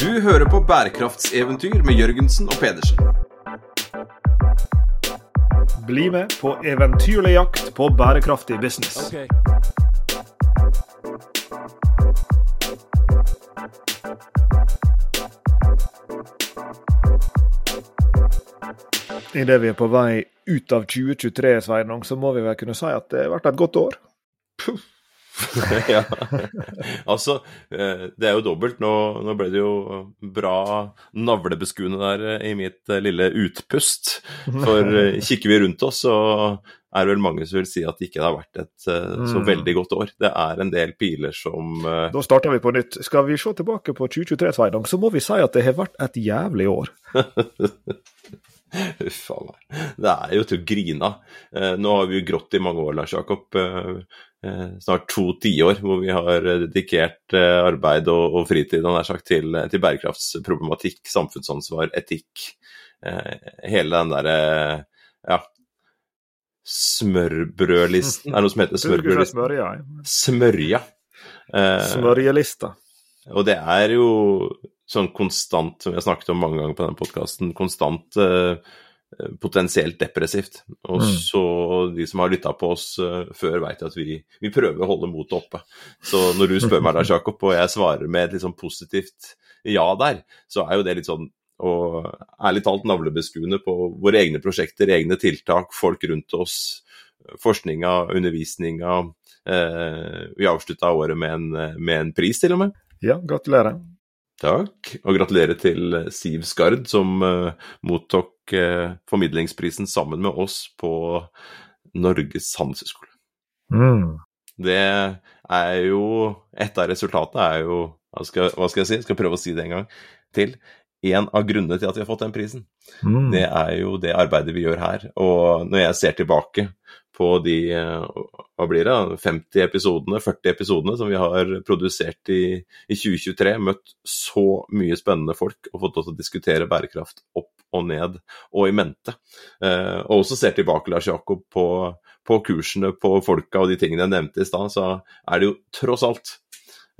Du hører på bærekraftseventyr med Jørgensen og Pedersen. Bli med på eventyrlig jakt på bærekraftig business. Idet vi er på vei ut av 2023, Sveinung, så må vi vel kunne si at det har vært et godt år. Puh. ja. Altså, eh, det er jo dobbelt. Nå, nå, ble det jo bra navlebeskuende der eh, i mitt eh, lille utpust. For kikker vi rundt oss, så er det vel mange som vil si at det ikke har vært et så mm. veldig godt år. Det er en del piler som Da starter vi på nytt. Skal vi se tilbake på 2023, Sveinung, så må vi si at det har vært et jævlig år. Uff a meg. Det er jo til å grine av. Nå har vi jo grått i mange år, Lars Jakob. Eh, snart to tiår hvor vi har dedikert eh, arbeid og, fritid sagt, til, til, bærekraftsproblematikk, samfunnsansvar, etikk. Eh, hele den derre ja, smørbrødlisten Er det noe som heter smørbrødlisten? Smørja. Smørjelista. Og det er jo sånn konstant, som vi har snakket om mange ganger på denne podkasten, konstant uh, Eh, potensielt depressivt. Og mm. så de som har lytta på oss eh, før, veit at vi, vi, prøver å holde motet oppe. Så når du spør meg da, Jakob, og jeg svarer med et litt sånn positivt ja der, så er jo det litt sånn og ærlig talt navlebeskuende på våre egne prosjekter, egne tiltak, folk rundt oss, forskninga, undervisninga. Eh, vi avslutta året med en, med en pris, til og med. Ja, gratulerer. Takk, og gratulerer til Siv Skard, som uh, mottok uh, formidlingsprisen sammen med oss på Norges handelshøyskole. Mm. Det er jo Et av resultatene er jo hva skal, hva skal, jeg si, jeg skal prøve å si det en gang til. En av grunnene til at vi har fått den prisen, mm. det er jo det arbeidet vi gjør her. Og når jeg ser tilbake på de hva blir det, 50 episodene, 40 episodene som vi har produsert i, i 2023. Møtt så mye spennende folk og fått lov til å diskutere bærekraft opp og ned og i mente. Eh, og også ser tilbake, Lars Jakob, på, på kursene, på folka og de tingene jeg nevnte i stad, så er det jo tross alt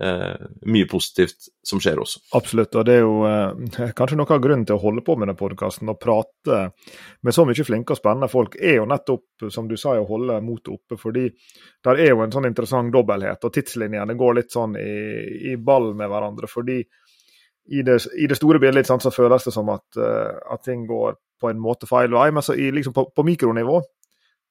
eh, mye positivt som skjer også. Absolutt, og det er jo eh, kanskje noe av grunnen til å holde på med denne podkasten og prate med så mye flinke og spennende folk, er jo nettopp, som du sa, å holde motet oppe. Fordi der er jo en sånn interessant dobbelthet, og tidslinjene går litt sånn i, i ball med hverandre. fordi i det, i det store bildet sant, så føles det som at, uh, at, ting går på en måte feil vei. Men så i, liksom på, på mikronivå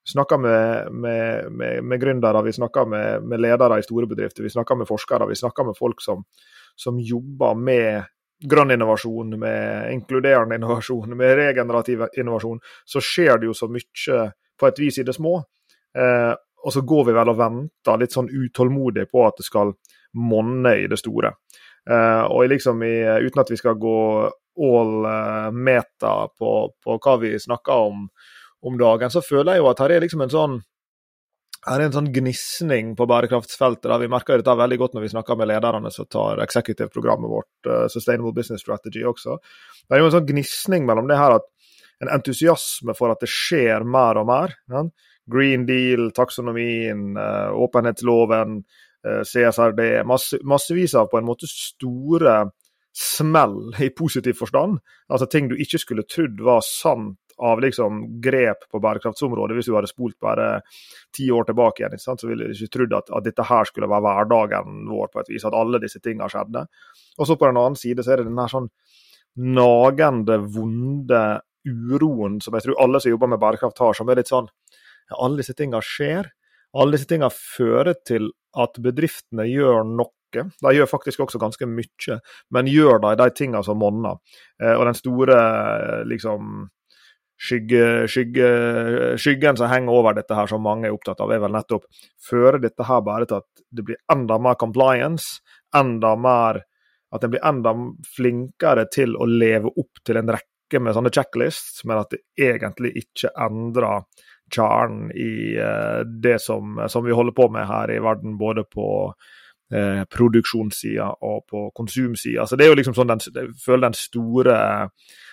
snakker med, med, med, med gründere, vi snakker med, ledere i store bedrifter, vi snakker med forskere, vi snakker med folk som, som jobber med grønn innovasjon, med inkluderende innovasjon, med regenerativ innovasjon, så skjer det jo så mye på et vis i det små. Eh, og så går vi vel og venter litt sånn utålmodig på at det skal monne i det store. Eh, og liksom i, uten at vi skal gå all uh, meta på, på, hva vi snakker om om dagen, så føler jeg jo at her er liksom en sånn her er en sånn gnisning på bærekraftsfeltet. Da. Vi merker dette veldig godt når vi snakker med lederne som tar executive-programmet vårt, uh, Sustainable Business Strategy også. Det er jo en sånn gnisning mellom det her at en entusiasme for at det skjer mer og mer. Ja? Green Deal, taksonomien, uh, åpenhetsloven, uh, CSRD. Masse, massevis av på en måte store smell i positiv forstand. Altså ting du ikke skulle trodd var sant av liksom grep på bærekraftsområdet hvis du hadde spolt bare ti år tilbake igjen. Så ville du ikke trodd at, at, dette her skulle være hverdagen vår på et vis, at alle disse tingene skjedde. Og så på den annen side så er det den her sånn nagende, vonde uroen som jeg tror alle som jobber med bærekraft har, som er litt sånn ja, Alle disse tingene skjer. Alle disse tingene fører til at bedriftene gjør noe de gjør faktisk også ganske mye, men gjør de de tingene som monner. Eh, og den store liksom skygge, skygge, skyggen som henger over dette, her som mange er opptatt av, er vel nettopp fører dette her bare til at det blir enda mer compliance, enda mer at en blir enda flinkere til å leve opp til en rekke med sånne checklists, men at det egentlig ikke endrer kjernen i uh, det som, som, vi holder på med her i verden, både på uh, produksjonssida og på konsumsida. Så det er jo liksom sånn den, jeg føler den store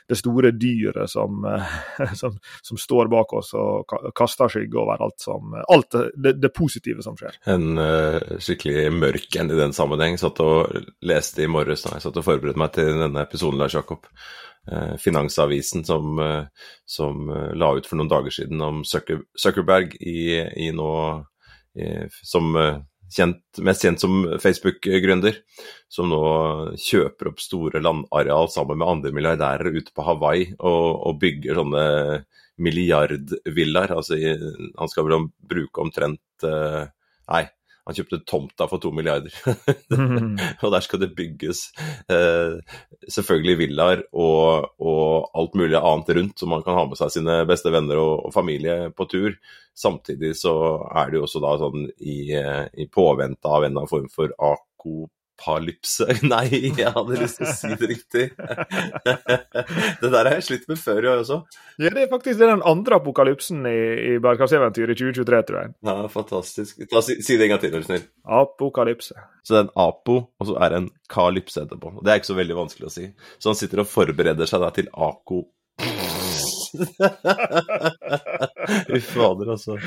det store dyret som, som, som, står bak oss og kaster skygge over alt, som, alt det, det, positive som skjer. En uh, skikkelig mørk en i den sammenheng. Satt og leste i morges da jeg satt og forberedte meg til denne episoden, Lars Jakob. Uh, Finansavisen som, som la ut for noen dager siden om Zucker, Zuckerberg i, i nå som kjent, mest kjent som Facebook-gründer, som nå kjøper opp store landareal sammen med andre milliardærer ute på Hawaii og, og bygger sånne milliardvillaer. Altså, han skal vel bruke omtrent uh, Nei, han kjøpte tomta for to milliarder. mm. og der skal det bygges eh, selvfølgelig villaer og, og, alt mulig annet rundt, så man kan ha med seg sine beste venner og, og familie på tur. Samtidig så er det jo også da sånn i, eh, i påvente av en eller annen form for akop apokalypse Nei, jeg hadde lyst til å si det riktig. det der har jeg slitt med før, jeg også. Ja, det er faktisk den andre apokalypsen i, i Bærekraftseventyret i 2023, tror jeg. Ja, fantastisk. Ta, si, si, det en gang til, er du snill. Apokalypse. Så det er en apo, og så er det en kalypse etterpå. Det er ikke så veldig vanskelig å si. Så han sitter og forbereder seg da til ako Fy fader, altså.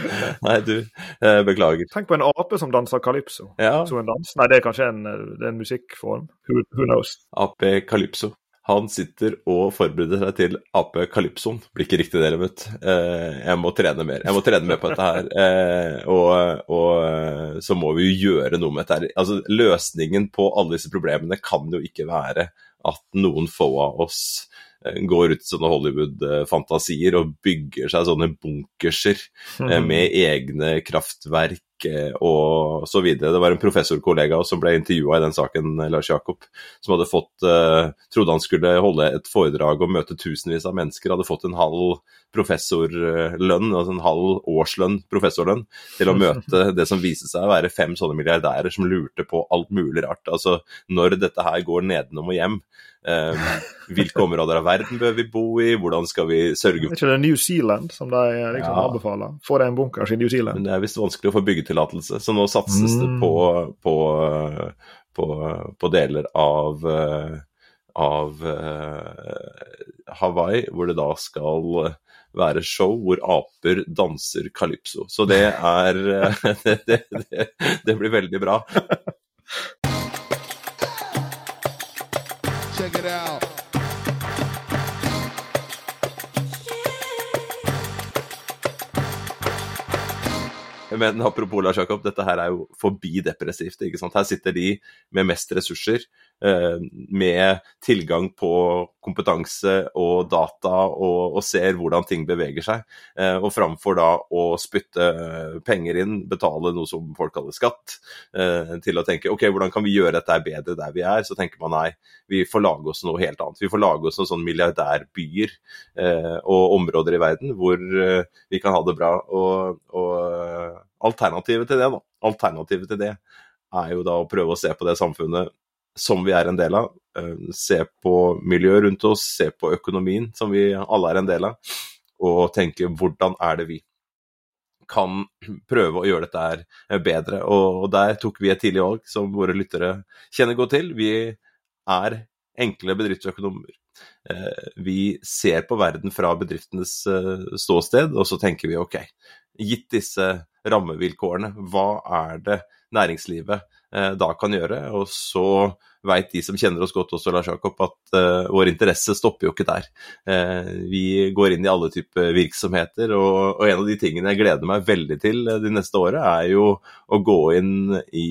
Nei, du, eh, beklager. Tenk på en ape som danser calypso. Ja. Som en dans. Nei, det er kanskje en, det er en musikkform. Who, who knows? Ape calypso. Han sitter og forbereder seg til ape calypsoen. Blir ikke riktig det, Lemut. Eh, jeg må trene mer. Jeg må trene mer på dette her. Eh, og, og, så må vi jo gjøre noe med dette. her. Altså, løsningen på alle disse problemene kan jo ikke være at noen få av oss Eh, går ut i sånne Hollywood-fantasier og bygger seg sånne bunkerser mm. med egne kraftverk Eh, og så videre. Det var en professorkollega som ble intervjua i den saken, Lars Jakob, som hadde fått Trodde han skulle holde et foredrag og møte tusenvis av mennesker, hadde fått en halv professorlønn, altså en halv årslønn, professorlønn, til å møte det som viste seg å være fem sånne milliardærer som lurte på alt mulig rart. Altså når dette her går nedenom og hjem. Um, hvilke områder av verden bør vi bo i, hvordan skal vi sørge for ikke det New Zealand som de liksom ja. anbefaler? Få deg en bunkers i New Zealand. Men det er visst vanskelig å få byggetillatelse. Så nå satses mm. det på, på, på, på, deler av, av uh, Hawaii, hvor det da skal være show hvor aper danser calypso. Så det er det, det, det blir veldig bra. it out. Men apropos Lars Jakob, dette her er jo forbi depressivt. ikke sant? Her sitter de med mest ressurser, med tilgang på kompetanse og data, og, og ser hvordan ting beveger seg. Eh, og framfor da å spytte penger inn, betale noe som folk kaller skatt, eh, til å tenke ok, hvordan kan vi gjøre dette bedre der vi er, så tenker man nei, vi får lage oss noe helt annet. Vi får lage oss noen sånne milliardærbyer og områder i verden hvor vi kan ha det bra. og, og alternativet til det, da. Alternativet til det er jo da å prøve å se på det samfunnet som vi er en del av. Eh, se på miljøet rundt oss, se på økonomien som vi alle er en del av, og tenke hvordan er det vi kan prøve å gjøre dette her bedre. Og der tok vi et tidlig valg som våre lyttere kjenner godt til. Vi er enkle bedriftsøkonomer. Eh, vi ser på verden fra bedriftenes eh, ståsted, og så tenker vi ok, gitt disse rammevilkårene, hva er det næringslivet eh, da kan gjøre? Og så veit de som kjenner oss godt også, Lars Jakob, at uh, vår interesse stopper jo ikke der. Uh, vi går inn i alle typer virksomheter, og, og, en av de tingene jeg gleder meg veldig til de neste året, er jo å gå inn i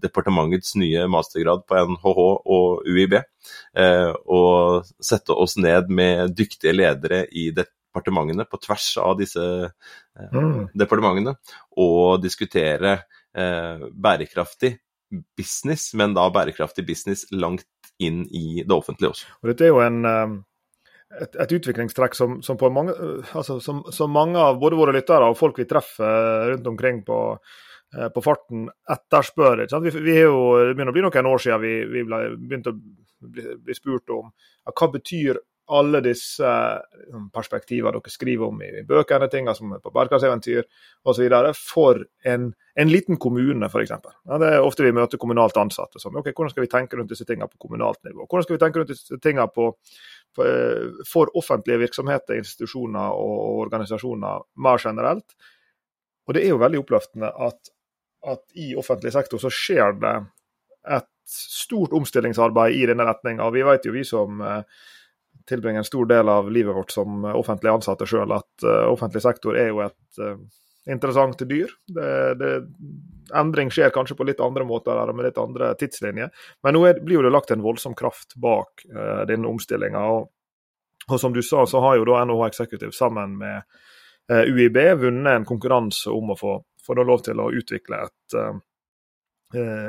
departementets nye mastergrad på NHH og UiB. Uh, og sette oss ned med dyktige ledere i det departementene, på tvers av disse eh, mm. departementene, og diskutere bærekraftig business, men da bærekraftig business langt inn i det offentlige også. Og dette er jo en, eh, et, et utviklingstrekk som, som, mange, eh, altså, som, som, mange av både våre lyttere og folk vi treffer rundt omkring på, på farten, etterspør. Vi, vi jo, det begynner å bli noen år siden vi, vi ble, begynte å bli, bli spurt om hva betyr alle disse perspektiver perspektivene dere skriver om i bøkene, ting som er på bergkasseventyr osv. for en, en, liten kommune, f.eks. Ja, det er ofte vi møter kommunalt ansatte som ok, hvordan skal vi tenke rundt disse tingene på kommunalt nivå? Hvordan skal vi tenke rundt disse tingene på, for offentlige virksomheter, institusjoner og organisasjoner mer generelt. Og det er jo veldig oppløftende at, at i offentlig sektor så skjer det et stort omstillingsarbeid i denne retninga. Vi vet jo, vi som eh, tilbringer en stor del av livet vårt som offentlig ansatte sjøl, at uh, offentlig sektor er jo et uh, interessant dyr. Det, det, endring skjer kanskje på litt andre måter eller med litt andre tidslinjer, men nå er, blir jo det lagt en voldsom kraft bak uh, denne omstillinga. Og, og, som du sa, så har jo da NHH Executive sammen med UiB vunnet en konkurranse om å få, få lov til å utvikle et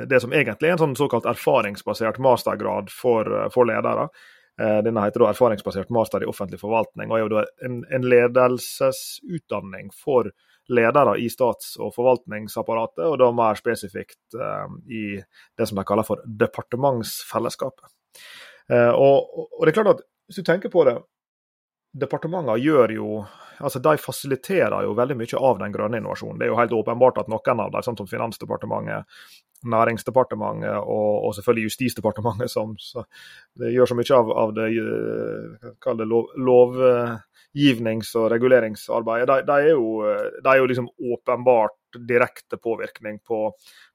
det som egentlig er en sånn såkalt erfaringsbasert mastergrad for, for ledere. Eh, denne heter da erfaringsbasert master i offentlig forvaltning, og er jo da en, en ledelsesutdanning for ledere i stats- og forvaltningsapparatet, og da mer spesifikt uh, i det som de kaller for departementsfellesskapet. Uh, og, og, det er klart at hvis du tenker på det, departementene gjør jo altså De fasiliterer jo veldig mye av den grønne innovasjonen. Det er jo helt åpenbart at noen av dem, sånn som Finansdepartementet, Næringsdepartementet og, og selvfølgelig Justisdepartementet, som gjør så mye av, av det, eh, det lov, lovgivnings- og reguleringsarbeidet. De, de, er jo, de, er jo, liksom åpenbart direkte påvirkning på,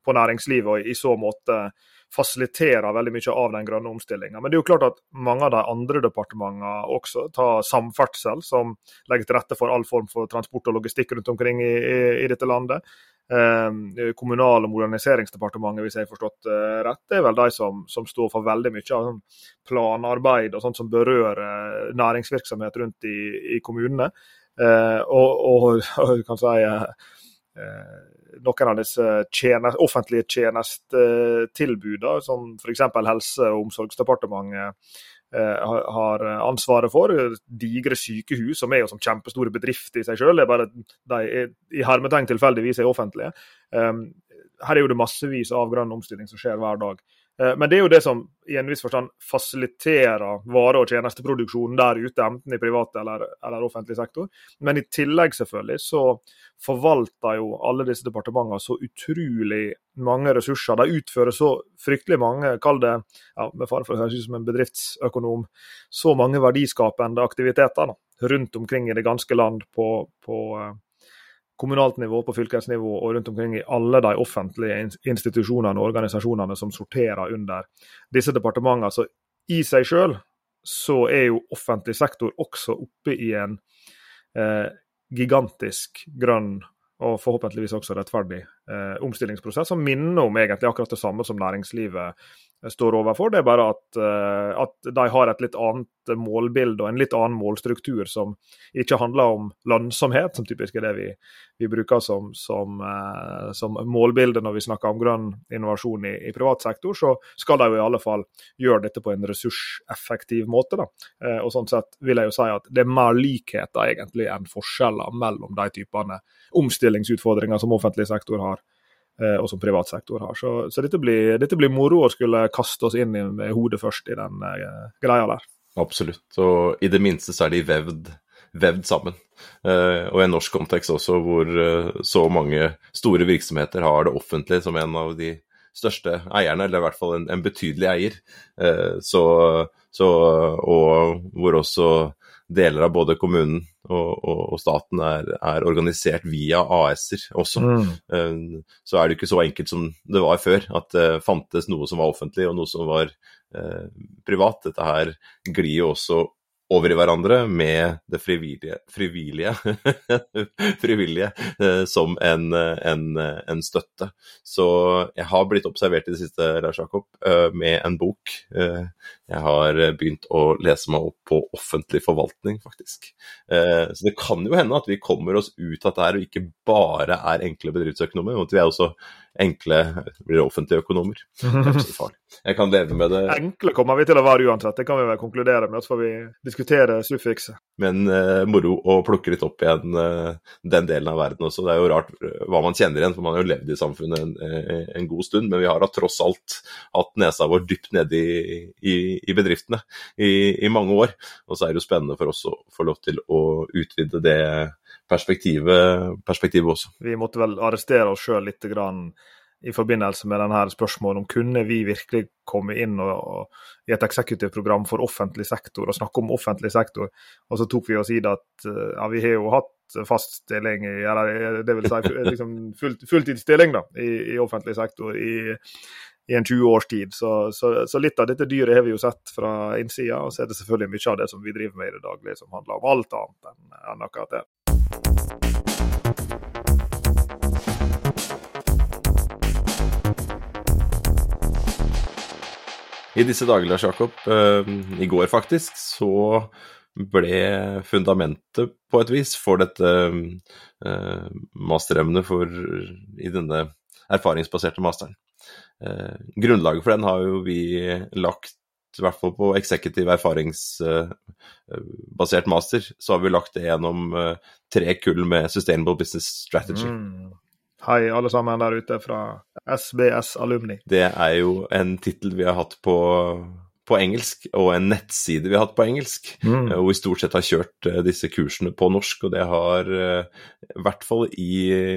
på næringslivet, og i så måte fasiliterer veldig mye av den grønne omstillinga. Men det er jo klart at mange av de andre departementene også tar samferdsel, som legger til rette for all form for transport og logistikk rundt omkring i, i, i dette landet. Eh, Kommunal- og moderniseringsdepartementet, hvis jeg har forstått eh, rett, det er vel de som, som står for veldig mye av sånn planarbeid og sånt som berører eh, næringsvirksomhet rundt i, i kommunene. Eh, og, og, og kan si eh, noen av disse tjenest, offentlige tjenestetilbudene, som f.eks. Helse- og omsorgsdepartementet eh, har ansvaret for. Digre sykehus, som er jo som kjempestore bedrifter i seg selv, det er bare de er, i hermetegn tilfeldigvis er offentlige. Um, her er jo det massevis av grønn omstilling som skjer hver dag. Eh, men det er jo det som i en viss forstand fasiliterer vare- og tjenesteproduksjonen der ute, enten i privat eller, eller, offentlig sektor. Men i tillegg selvfølgelig så forvalter jo alle disse departementene så utrolig mange ressurser. De utfører så fryktelig mange, kall det ja, med fare for å høres ut som en bedriftsøkonom, så mange verdiskapende aktiviteter da, rundt omkring i det ganske land på, på eh, kommunalt nivå, på fylkesnivå og rundt omkring i alle de offentlige institusjonene og organisasjonene som sorterer under disse departementene. Så i seg selv så er jo offentlig sektor også oppe i en eh, gigantisk grønn og forhåpentligvis også rettferdig eh, omstillingsprosess, som minner om egentlig akkurat det samme som næringslivet står overfor. Det er bare at, uh, at, de har et litt annet målbilde og en litt annen målstruktur som ikke handler om lønnsomhet, som typisk er det vi, vi bruker som, som, uh, som, målbilde når vi snakker om grønn innovasjon i, i, privat sektor. Så skal de jo i alle fall gjøre dette på en ressurseffektiv måte. Da. Uh, og sånn sett vil jeg jo si at det er mer likheter egentlig enn forskjeller mellom de typene omstillingsutfordringer som offentlig sektor har Eh, og som privat sektor har. Så, så dette, blir, dette, blir, moro å skulle kaste oss inn i, hodet først i den uh, greia der. Absolutt. Og i det minste så er de vevd, vevd sammen. Uh, og i en norsk kontekst også, hvor uh, så mange store virksomheter har det offentlige som en av de største eierne, eller i hvert fall en, en betydelig eier. Så, så, og hvor også deler av både kommunen og, og, staten er, er, organisert via AS-er også. Mm. Uh, så er det ikke så enkelt som det var før, at det fantes noe som var offentlig og noe som var eh, privat. Dette her glir jo også over i hverandre med det frivillige, frivillige, frivillige eh, som en, en, en, støtte. Så jeg har blitt observert i det siste, Lars Jakob, eh, med en bok. Eh, jeg har begynt å lese meg opp på offentlig forvaltning, faktisk. Så det kan jo hende at vi kommer oss ut av dette her og ikke bare er enkle bedriftsøkonomer, men at vi er også enkle blir offentlige økonomer. Det er så farlig. Jeg kan leve med det. Enkle kommer vi til å være uansett, det kan vi vel konkludere med. Så får vi diskutere suffikset. Men uh, moro å plukke litt opp igjen uh, den delen av verden også. Det er jo rart hva man kjenner igjen, for man har jo levd i samfunnet en, en god stund. Men vi har da tross alt hatt nesa vår dypt nede i, i, i bedriftene i, i, mange år. Og så er det jo spennende for oss å få lov til å utvide det perspektivet, perspektivet også. Vi måtte vel arrestere oss sjøl litt grann i forbindelse med denne spørsmålet om kunne vi virkelig komme inn og, og, i et eksekutivprogram for offentlig sektor og snakke om offentlig sektor. Og så tok vi oss i det at ja, vi har jo hatt fast stilling, eller det vil si liksom full, fulltidsstilling da, i, i, offentlig sektor i, i en 20 års tid. Så, så, så, litt av dette dyret har vi jo sett fra innsida. Og så er det selvfølgelig mye av det som vi driver med i det daglige som handler om alt annet enn, enn akkurat det. I disse dager, Lars Jakob, uh, i går faktisk, så ble fundamentet på et vis for dette uh, masteremnet for, i denne erfaringsbaserte masteren. Uh, grunnlaget for den har jo vi lagt i hvert fall på eksekutiv erfaringsbasert master, så har vi lagt det gjennom tre kull med Sustainable Business Strategy. Mm. Hei, alle sammen der ute fra SBS Alumni. Det er jo en tittel vi har hatt på, på, engelsk, og en nettside vi har hatt på engelsk. Mm. Og vi stort sett har kjørt uh, disse kursene på norsk, og det har uh, i hvert fall i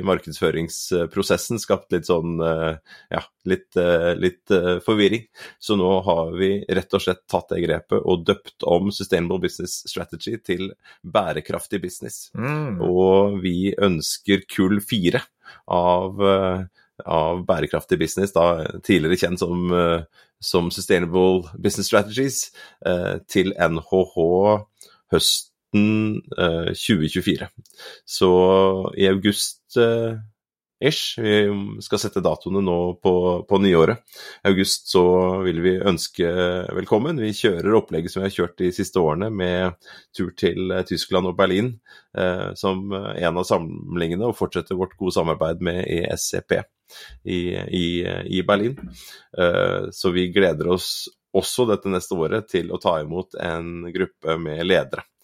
markedsføringsprosessen skapt litt sånn ja, litt, litt forvirring. Så nå har vi rett og slett tatt det grepet og døpt om Sustainable Business Strategy til bærekraftig business. Mm. Og vi ønsker kull fire av, eh, av bærekraftig business, da tidligere kjent som, eh, som Sustainable Business Strategies, eh, til NHH høsten 2024. Så i august ish. Vi skal sette datoene nå på, på nyåret. I august så vil vi ønske velkommen. Vi kjører opplegget som vi har kjørt de siste årene, med tur til Tyskland og Berlin eh, som en av samlingene, og fortsetter vårt gode samarbeid med ESCP i, i, i Berlin. Eh, så vi gleder oss også dette neste året til å ta imot en gruppe med ledere Eh,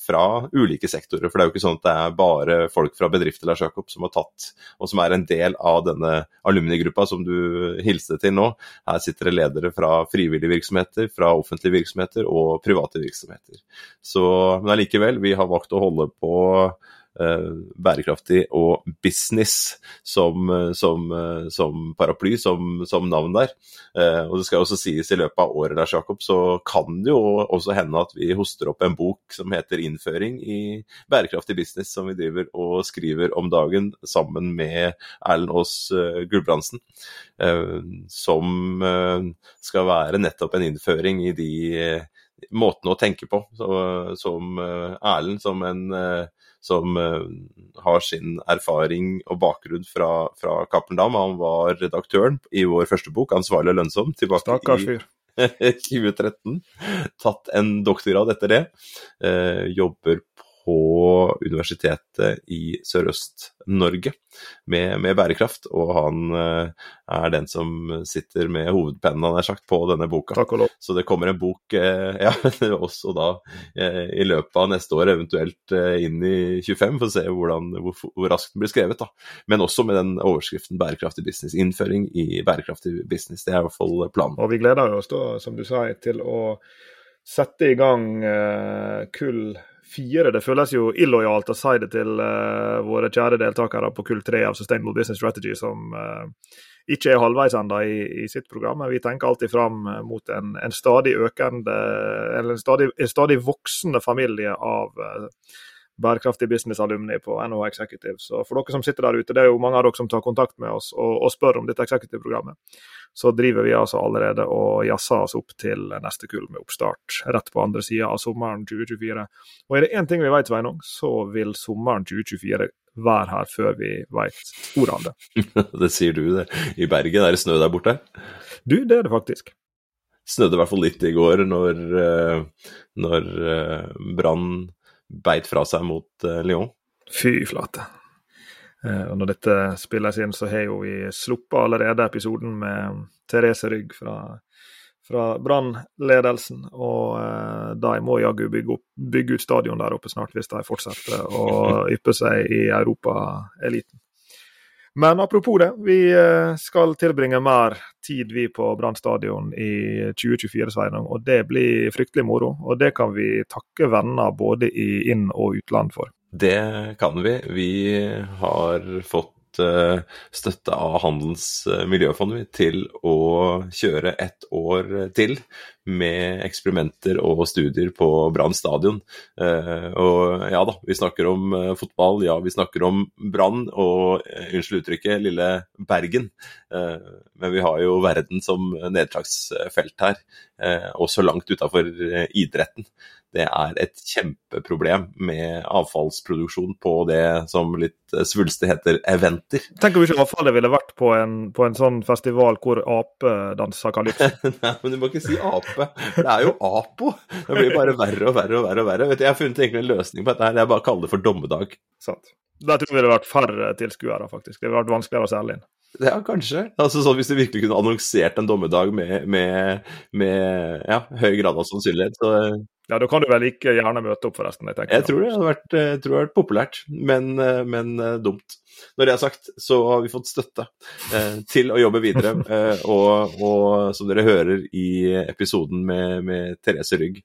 fra ulike sektorer. For det er jo ikke sånn at det er bare folk fra bedrifter Lars Jakob, som har tatt, og som er en del av denne alumnigruppa som du hilste til nå. Her sitter det ledere fra frivillige virksomheter, fra offentlige virksomheter og private virksomheter. Så, men allikevel, vi har valgt å holde på Eh, bærekraftig og business som, eh, som, eh, som paraply, som, som, navn der. og det skal også sies i løpet av året der, Jakob, så kan det jo også hende at vi hoster opp en bok som heter 'Innføring i bærekraftig business', som vi driver og skriver om dagen sammen med Erlend Aas Gulbrandsen. som skal være nettopp en innføring i de måtene å tenke på. Så, som Erlend som en som uh, har sin erfaring og bakgrunn fra, fra Cappelen Han var redaktøren i vår første bok, 'Ansvarlig og lønnsom', tilbake i 2013. Tatt en doktorgrad etter det. Uh, jobber på Universitetet i Sørøst-Norge med, med, bærekraft. Og han uh, er den som sitter med hovedpennen, han er sagt, på denne boka. Takk og lov. Så det kommer en bok uh, ja, også da uh, i løpet av neste år, eventuelt inn i 25, for å se hvordan, hvor, hvor, raskt den blir skrevet. da. Men også med den overskriften 'bærekraftig business'. Innføring i bærekraftig business. Det er i hvert fall planen. Og vi gleder oss da, som du sa, til å sette i gang kull fire. Det føles jo illojalt å si det til uh, våre kjære deltakere på kull tre av Sustainable Business Strategy, som uh, ikke er halvveis ennå i, i, sitt program. Men vi tenker alltid fram eh, mot en, en stadig økende, eller en stadig, en stadig voksende familie av uh, bærekraftig business-alumni på NHO Executive. Så for dere som sitter der ute, det er jo mange av dere som tar kontakt med oss og, og spør om dette executive-programmet. Så driver vi altså allerede og jazzer oss opp til neste kull med oppstart rett på andre sida av sommeren 2024. Og er det én ting vi vet, Sveinung, så vil sommeren 2024 være her før vi vet ordet av det. det sier du, det. I Bergen er det snø der borte? Du, det er det faktisk snødde i hvert fall litt i går når, eh, når eh, Brann beit fra seg mot uh, Lyon. Fy flate. Uh, og når dette spilles inn, så har jo vi sluppet allerede episoden med Therese Rygg fra, fra Brann-ledelsen. Og uh, de må jaggu bygge, bygge, ut stadion der oppe snart, hvis de fortsetter å yppe seg i europaeliten. Men apropos det, vi eh, skal tilbringe mer tid vi på Brann stadion i 2024, Sveinung. Og det blir fryktelig moro. Og det kan vi takke venner både i inn- og utland for. Det kan vi. Vi har fått fått uh, støtte av Handelens uh, miljøfond til å kjøre ett år til med eksperimenter og studier på Brann stadion. Uh, og ja da, vi snakker om fotball, ja vi snakker om Brann og unnskyld uttrykket, lille Bergen. men vi har jo verden som nedslagsfelt her, også langt utafor idretten det er et kjempeproblem med avfallsproduksjon på det som litt svulstig heter eventer. Tenk om ikke avfallet ville vært på en, på en sånn festival hvor ape danser kalypso. Nei, men du må ikke si ape. Det er jo apo. Det blir bare verre og verre og verre. og verre. Vet du, jeg har funnet egentlig en løsning på dette. her, Jeg bare kaller det for dommedag. Sant. Da tror jeg det ville vært færre tilskuere, faktisk. Det ville vært vanskeligere å selge inn. Ja, kanskje. Altså sånn Hvis du virkelig kunne annonsert en dommedag med, med, med ja, høy grad av sannsynlighet, så ja, Da kan du vel ikke gjerne møte opp, forresten? Jeg, jeg tror det hadde vært, tror det hadde vært populært, men, men, eh, dumt. Når det er sagt, så har vi fått støtte eh, til å jobbe videre. Eh, og, og, som dere hører i episoden med, med Therese Rygg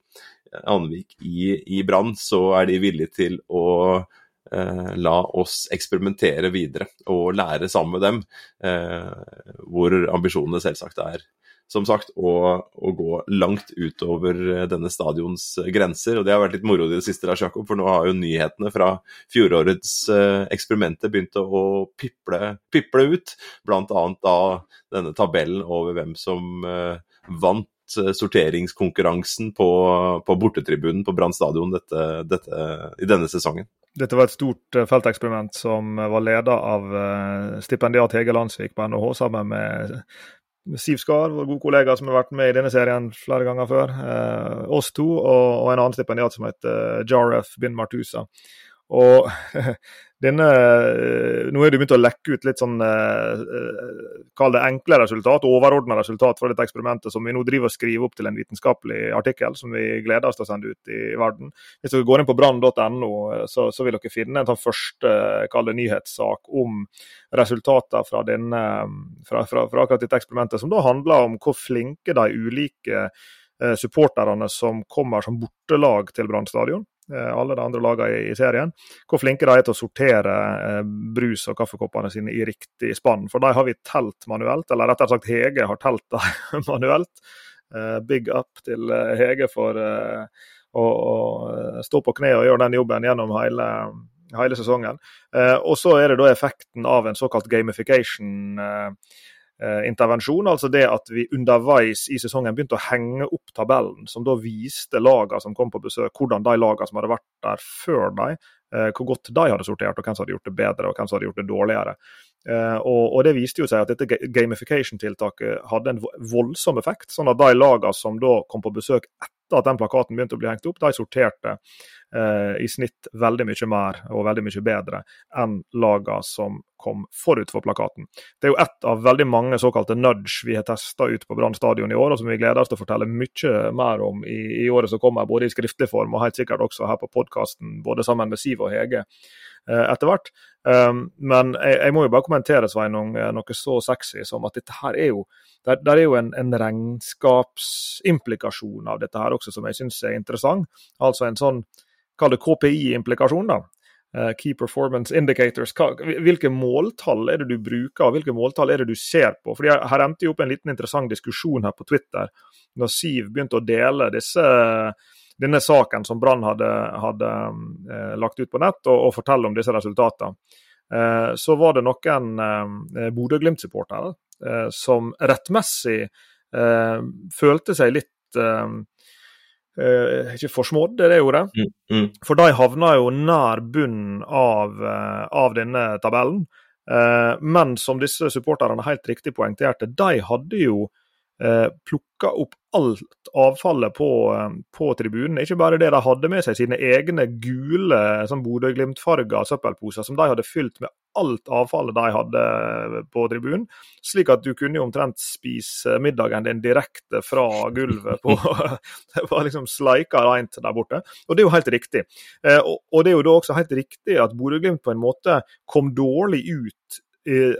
Anvik i, i Brann, så er de villige til å eh, la oss eksperimentere videre og lære sammen med dem. Eh, hvor ambisjonene selvsagt er som sagt, å, å, gå langt utover eh, denne stadions eh, grenser. Og det har vært litt moro i det siste, Lars Jakob, for nå har jo nyhetene fra fjorårets eh, eksperimenter begynt å piple, piple ut. Blant annet da denne tabellen over hvem som eh, vant eh, sorteringskonkurransen på, på bortetribunen på Brann stadion i denne sesongen. Dette var et stort felteksperiment som var leda av stipendiat Hege Landsvik på NHH sammen med Siv Skar, vår gode kollega som har vært med i denne serien flere ganger før. Eh, oss to og, og, en annen stipendiat som heter Jaref bin Martusa. Og denne eh, Nå er det begynt å lekke ut litt sånn eh, eh, Kall det enkle resultat, overordna resultat fra dette eksperimentet som vi nå driver og skriver opp til en vitenskapelig artikkel som vi gleder oss til å sende ut i verden. Hvis dere går inn på brann.no, så, så, vil dere finne en sånn første kall det nyhetssak om resultater fra, denne, fra, fra, fra akkurat dette eksperimentet, som da handler om hvor flinke de ulike supporterne som kommer som bortelag til Brann stadion, alle de andre lagene i, serien, hvor flinke de er til å sortere eh, brus og kaffekoppene sine i riktig spann. For de har vi telt manuelt, eller rettere sagt Hege har telt dem manuelt. Eh, big up til Hege for å, stå på kne og gjøre den jobben gjennom hele, hele sesongen. og så er det da effekten av en såkalt gamification. Eh, intervensjon. Altså det at vi underveis i sesongen begynte å henge opp tabellen, som da viste lagene som kom på besøk, hvordan de lagene som hadde vært der før dem, eh, hvor godt de hadde sortert, og hvem som hadde gjort det bedre og hvem som hadde gjort det dårligere. Og, og, Det viste jo seg at dette gamification-tiltaket hadde en voldsom effekt. sånn at De lagene som da kom på besøk etter at den plakaten begynte å bli hengt opp, de sorterte eh, i snitt veldig mye mer og veldig mye bedre enn lagene som kom forut for plakaten. Det er jo ett av veldig mange såkalte nudge vi har testa ut på Brann stadion i år, og som vi gleder oss til å fortelle mye mer om i, i året som kommer, både i skriftlig form og helt sikkert også her på podkasten, både sammen med Siv og Hege eh, etter hvert. Um, men jeg, jeg, må jo bare kommentere Sveinung, eh, noe så sexy som at dette her er jo der, der er jo en, en regnskapsimplikasjon av dette her også som jeg syns er interessant. Altså en sånn kall det KPI-implikasjon. da. Uh, key Performance Indicators. Hvilke måltall er det du bruker, og hvilke måltall er det du ser på? Fordi Her endte jo opp en liten interessant diskusjon her på Twitter, når Siv begynte å dele disse, denne saken som Brann hadde, hadde uh, lagt ut på nett, og, og fortelle om disse resultatene. Uh, så var det noen Bodø-Glimt-supportere som rettmessig følte seg litt Uh, ikke forsmådd, er det ordet. Mm, mm. For de havna jo nær bunnen av, uh, av denne tabellen. Uh, men som disse supporterne helt riktig poengterte, de hadde jo plukka opp alt avfallet på, på, tribunen. Ikke bare det, de hadde med seg sine egne gule sånn Bodø-Glimt-farga søppelposer som de hadde fylt med alt avfallet de hadde på tribunen. Slik at du kunne jo omtrent spise middagen din direkte fra gulvet på Det var liksom sleika reint der borte. Og det er jo helt riktig. Eh, og det er jo da også helt riktig at Bodø-Glimt på en måte kom dårlig ut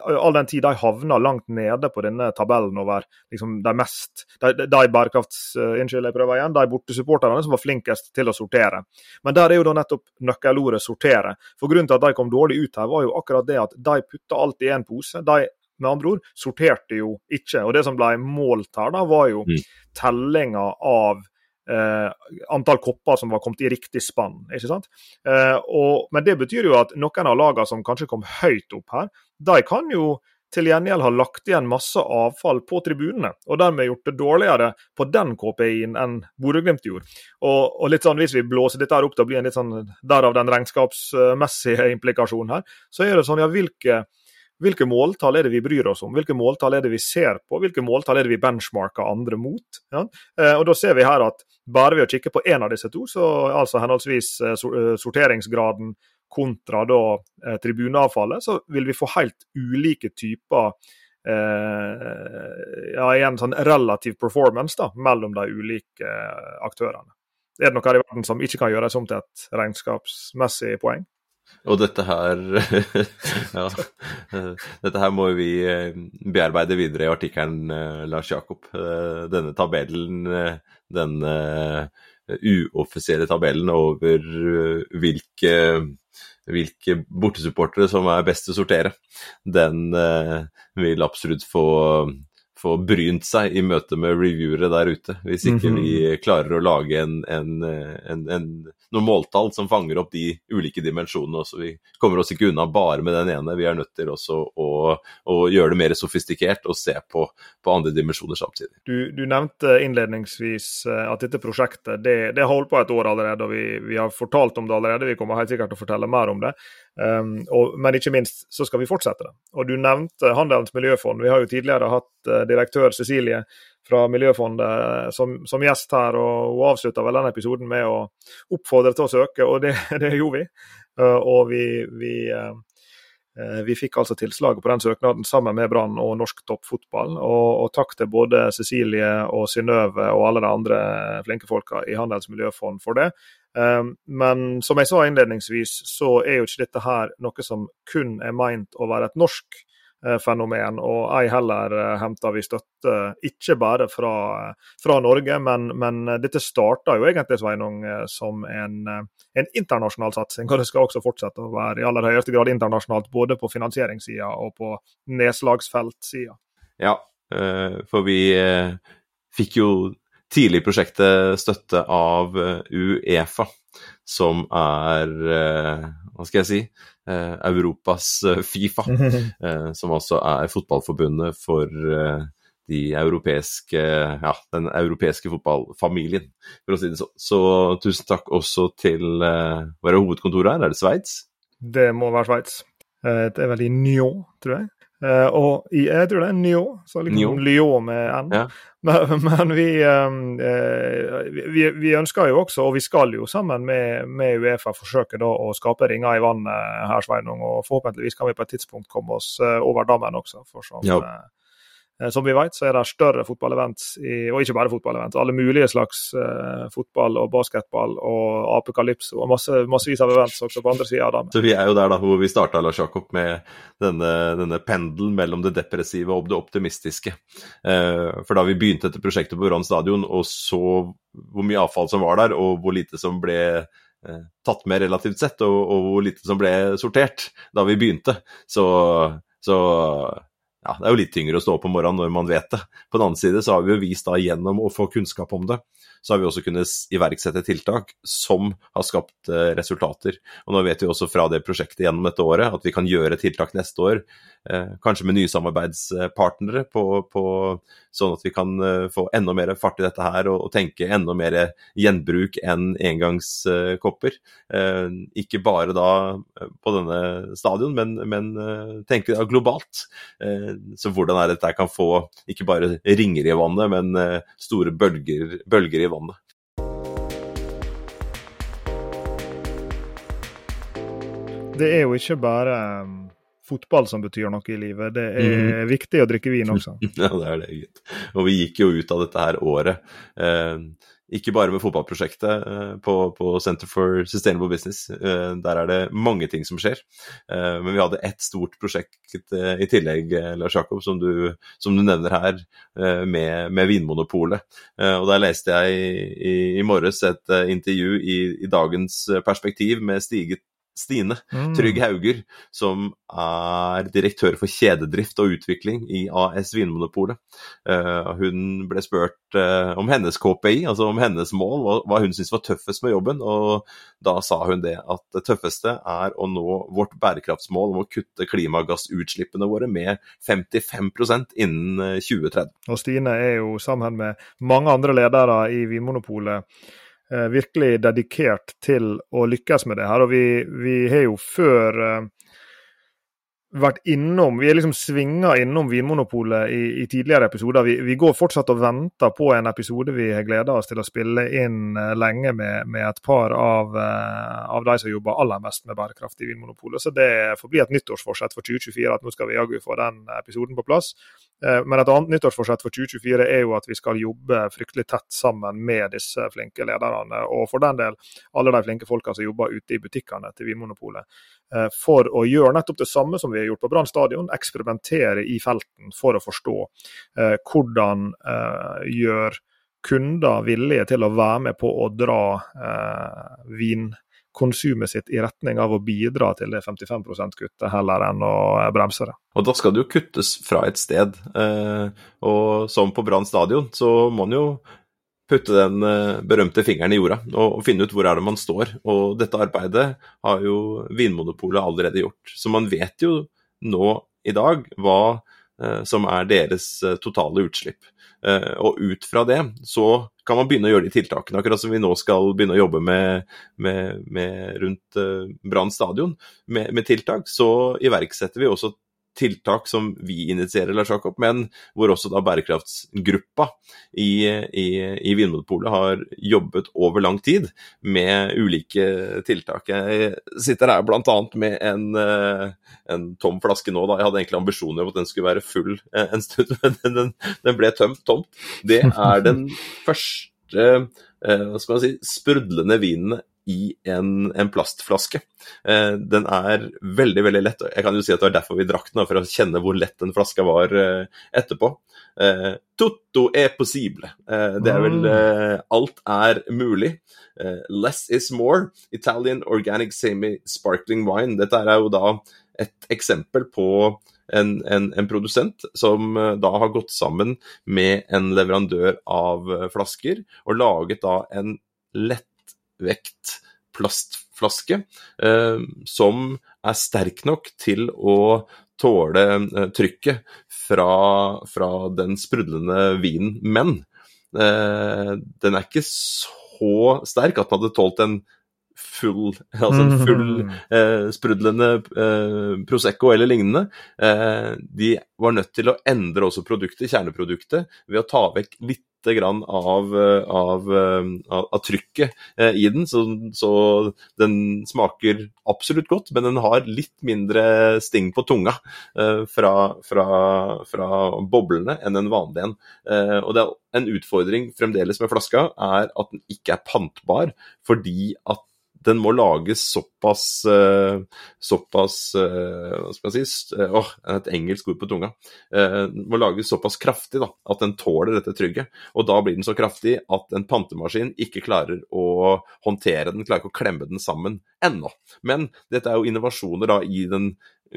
all den tid de havner langt nede på denne tabellen over liksom, de mest de, de bærekrafts... Uh, unnskyld, jeg prøver igjen. De bortesupporterne som var flinkest til å sortere. Men der er jo da nettopp nøkkelordet 'sortere'. For Grunnen til at de kom dårlig ut her, var jo akkurat det at de putta alt i én pose. De med andre ord sorterte jo ikke. Og det som ble målt her, da, var jo mm. tellinga av eh, antall kopper som var kommet i riktig spann. ikke sant? Eh, og, men det betyr jo at noen av lagene som kanskje kom høyt opp her, de kan jo til gjengjeld ha lagt igjen masse avfall på tribunene, og dermed gjort det dårligere på den KPI-en enn Bodø-Glimt gjorde. Og, og, litt sånn, Hvis vi blåser dette her opp til å bli en litt sånn, derav den regnskapsmessige implikasjonen her, så er det sånn ja, hvilke hvilke måltall er det vi bryr oss om? Hvilke måltall er det vi ser på? Hvilke måltall er det vi benchmarker andre mot? Ja? Eh, og Da ser vi her at bare ved å kikke på én av disse to, så altså henholdsvis eh, eh, sorteringsgraden kontra da tribuneavfallet, så vil vi få helt ulike typer ja, en sånn relativ performance da, mellom de ulike aktørene. Er det noe her i verden som ikke kan gjøres om til et regnskapsmessig poeng? Og dette her Ja. Dette her må vi eh, bearbeide videre i artikkelen, eh, Lars Jakob. Eh, denne tabellen, denne uoffisielle tabellen over hvilke, hvilke bortesupportere som er best å sortere, den vil absolutt få få brynt seg i møte med reviewere der ute. Hvis ikke mm -hmm. vi klarer å lage en, en, en, en noen måltall som fanger opp de ulike dimensjonene. Også. Vi kommer oss ikke unna bare med den ene. Vi er nødt til også å, å gjøre det mer sofistikert og se på, på andre dimensjoner samtidig. Du, du, nevnte innledningsvis eh, at dette prosjektet det, det har holdt på et år allerede, og vi, vi, har fortalt om det allerede. Vi kommer helt sikkert til å fortelle mer om det. Um, og, men ikke minst så skal vi fortsette det. Og Du nevnte Handelens miljøfond. Vi har jo tidligere hatt uh, direktør Cecilie fra Miljøfondet som, som gjest her. og Hun avslutta vel denne episoden med å oppfordre til å søke, og det, det gjorde vi. Uh, og vi, vi, uh, vi, fikk altså tilslaget på den søknaden sammen med Brann og norsk toppfotball. Og, og, takk til både Cecilie og Synnøve og alle de andre flinke folka i Handelens miljøfond for det. Um, men som jeg sa innledningsvis, så er jo ikke dette her noe som kun er meint å være et norsk Eh, fenomen, og ei heller eh, henter vi støtte ikke bare fra, fra Norge, men, men, dette starta jo egentlig Sveinung, eh, som en, en, internasjonal satsing, og det skal også fortsette å være i aller høyeste grad internasjonalt, både på finansieringssida og på nedslagsfeltsida. Ja, for vi fikk jo tidlig i prosjektet støtte av Uefa, som er Hva skal jeg si? Eh, Europas eh, Fifa, eh, som også er fotballforbundet for de europeiske, ja, den europeiske fotballfamilien, for å si det sånn. Så tusen takk også til Hva er hovedkontoret her? Er det Sveits? Det må være Sveits. Det er vel i Nyon, tror jeg. Uh, og i, jeg tror det er Nyon, så liksom Lyon med N. Ja. Men, men vi, uh, vi, vi, ønsker jo også, og vi skal jo sammen med, med Uefa forsøke da å skape ringer i vannet her, Sveinung. Og forhåpentligvis kan vi på et tidspunkt komme oss uh, over dammen også. for sånn, ja. Eh, som vi vet, så er det større fotballevents, og ikke bare fotballevents, alle mulige slags eh, fotball og basketball og apekalypso og masse, massevis av events også på andre sida av det. Så vi er jo der da hvor vi starta, Lars Jakob, med denne, denne pendelen mellom det depressive og det optimistiske. Eh, for da vi begynte dette prosjektet på Brann stadion og så hvor mye avfall som var der, og hvor lite som ble eh, tatt med relativt sett, og, og, hvor lite som ble sortert da vi begynte, så, så ja, det er jo litt tyngre å stå opp om morgenen når man vet det. På den annen side så har vi jo vist da gjennom å få kunnskap om det, så har vi også kunnet iverksette tiltak som har skapt eh, resultater. Og nå vet vi også fra det prosjektet gjennom dette året at vi kan gjøre tiltak neste år, eh, kanskje med nye samarbeidspartnere, på, på, sånn at vi kan eh, få enda mer fart i dette her og, og tenke enda mer gjenbruk enn engangskopper. Ikke bare da på denne stadion, men, men tenke globalt. Så hvordan er det dette kan få ikke bare ringer i vannet, men store bølger, bølger i vannet vannet. Det er jo ikke bare um, fotball som betyr noe i livet. Det er mm. viktig å drikke vin også. ja, det er det, gitt. Og vi gikk jo ut av dette her året. Eh, ikke bare med fotballprosjektet eh, på, på, Center for Sustainable Business. Eh, der er det mange ting som skjer. Eh, men vi hadde ett stort prosjekt i tillegg, Lars Jakob, som du, som du nevner her, med, med Vinmonopolet. Og der leste jeg i, i morges et intervju i, i dagens perspektiv med Stiget Stine mm. Trygg Hauger, som er direktør for kjededrift og utvikling i AS Vinmonopolet. Uh, hun ble spurt uh, om hennes KPI, altså om hennes mål, hva, hun syntes var tøffest med jobben. Og da sa hun det at det tøffeste er å nå vårt bærekraftsmål om å kutte klimagassutslippene våre med 55% innen 2030. Eh, og Stine er jo sammen med mange andre ledere i Vinmonopolet eh, virkelig dedikert til å lykkes med det her. Og vi, vi har jo før eh, vært innom Vi er liksom svinga innom Vinmonopolet i, i tidligere episoder. Vi, vi, går fortsatt og venter på en episode vi har gleda oss til å spille inn uh, lenge med, med, et par av, av de som jobber aller mest med bærekraft i Vinmonopolet. Så det får bli et nyttårsforsett for 2024 at nå skal vi jaggu få den episoden på plass. Uh, men et annet nyttårsforsett for 2024 er jo at vi skal jobbe fryktelig tett sammen med disse flinke lederne. Og for den del alle de flinke folka som jobber ute i butikkene til Vinmonopolet. Eh, for å gjøre nettopp det samme som vi har gjort på Brann stadion, eksperimentere i felten for å forstå eh, hvordan eh, gjør kunder villige til å være med på å dra vinkonsumet sitt i retning av å bidra til det 55 %-kuttet, heller enn å bremse det. Og da skal det jo kuttes fra et sted. og som på Brann stadion, så må man jo putte den eh, berømte fingeren i jorda og, finne ut hvor er det man står. Og dette arbeidet har jo Vinmonopolet allerede gjort. Så man vet jo nå i dag hva eh, som er deres eh, totale utslipp. og ut fra det så kan man begynne å gjøre de tiltakene, akkurat som vi nå skal begynne å jobbe med, med, med rundt Brann stadion med, med tiltak. Så iverksetter vi også tiltak som vi initierer, Lars Jakob, men hvor også da bærekraftsgruppa i, i, i Vinmonopolet har jobbet over lang tid med ulike tiltak. Jeg sitter her bl.a. med en, eh, en, tom flaske nå. da. Jeg hadde egentlig ambisjoner om at den skulle være full eh, en stund, men den, den ble tømt tomt. Det er den første eh, hva skal man si, sprudlende vinen i en, en plastflaske. Eh, den er veldig veldig lett. Jeg kan jo si at det var derfor vi drakk den, for å kjenne hvor lett den flaska var eh, etterpå. Eh, tutto er possible. Eh, det er vel mm. eh, Alt er mulig. Eh, less is more. Italian organic semi-sparkling wine. Dette er jo da et eksempel på en, en, en, produsent som da har gått sammen med en leverandør av flasker og laget da en lett vekt plastflaske eh, som er sterk nok til å tåle eh, trykket fra, fra, den sprudlende vinen. Men eh, den er ikke så sterk at den hadde tålt en full, altså en full eh, sprudlende eh, Prosecco eller lignende. Eh, de var nødt til å endre også produktet, kjerneproduktet, ved å ta vekk litt grann av, av, av, av trykket eh, i den. Så, så, den smaker absolutt godt, men den har litt mindre sting på tunga eh, fra, fra, fra, boblene enn en vanlig en. Eh, og det er en utfordring fremdeles med flaska, er at den ikke er pantbar, fordi at den må lages såpass uh, såpass uh, Hva skal jeg si Åh, oh, et engelsk ord på tunga. Den må lages såpass kraftig da, at den tåler dette trygget. Og da blir den så kraftig at en pantemaskin ikke klarer å håndtere den, klarer ikke å klemme den sammen ennå. Men dette er jo innovasjoner da i den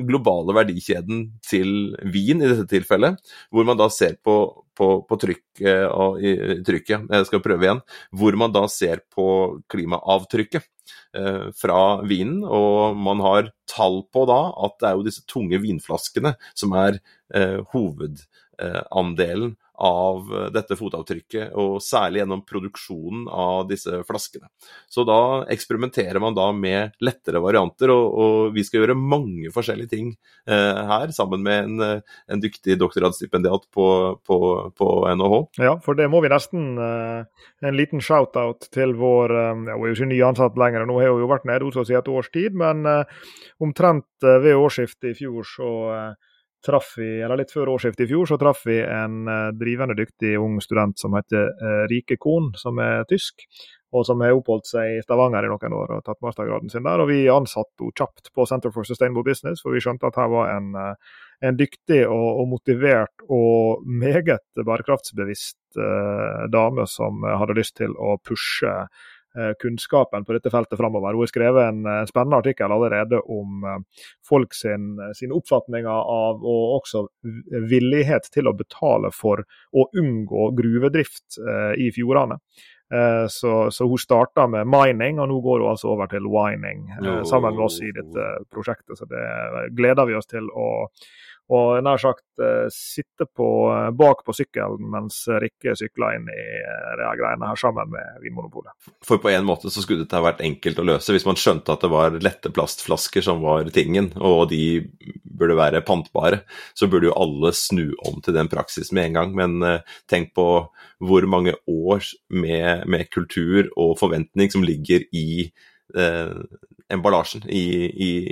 globale verdikjeden til vin i dette tilfellet, hvor man da ser på, på, på trykk, uh, trykket, jeg skal prøve igjen, hvor man da ser på klimaavtrykket. Eh, fra vinen. Og man har tall på da at det er jo disse tunge vinflaskene som er eh, hovedandelen av dette fotavtrykket, og særlig gjennom produksjonen av disse flaskene. Så da eksperimenterer man da med lettere varianter, og, og vi skal gjøre mange forskjellige ting eh, her, sammen med en, en dyktig doktorgradsstipendiat på, på, på, NHH. Ja, for det må vi nesten eh, en liten shout-out til vår eh, Hun er jo ikke nyansatt lenger, nå har hun jo vært nede hos oss i et års tid, men eh, omtrent ved årsskiftet i fjor så traff vi, eller litt før årsskiftet i fjor, så traff vi en uh, drivende dyktig ung student som heter uh, Rike Kohn, som er tysk. Og som har oppholdt seg i Stavanger i noen år og tatt mastergraden sin der. Og vi ansatte henne kjapt på Center for Sustainable Business, for vi skjønte at her var en, uh, en dyktig og, og, motivert og meget bærekraftsbevisst dame som hadde lyst til å pushe Eh, kunnskapen på dette feltet framover. Hun har skrevet en eh, spennende artikkel allerede om eh, folk sin, sin oppfatninger av og også villighet til å betale for å unngå gruvedrift i fjordene. Så, så, hun starta med mining, og nå går hun altså over til wining sammen med oss i dette prosjektet. Så det gleder vi oss til å og nær sagt eh, sitte på, eh, bak på sykkelen mens Rikke sykler inn i eh, de greiene her sammen med Vinmonopolet. For på en måte så skulle dette vært enkelt å løse hvis man skjønte at det var lette plastflasker som var tingen, og de burde være pantbare. Så burde jo alle snu om til den praksisen med en gang. Men tenk på hvor mange år med, med kultur og forventning som ligger i emballasjen, i,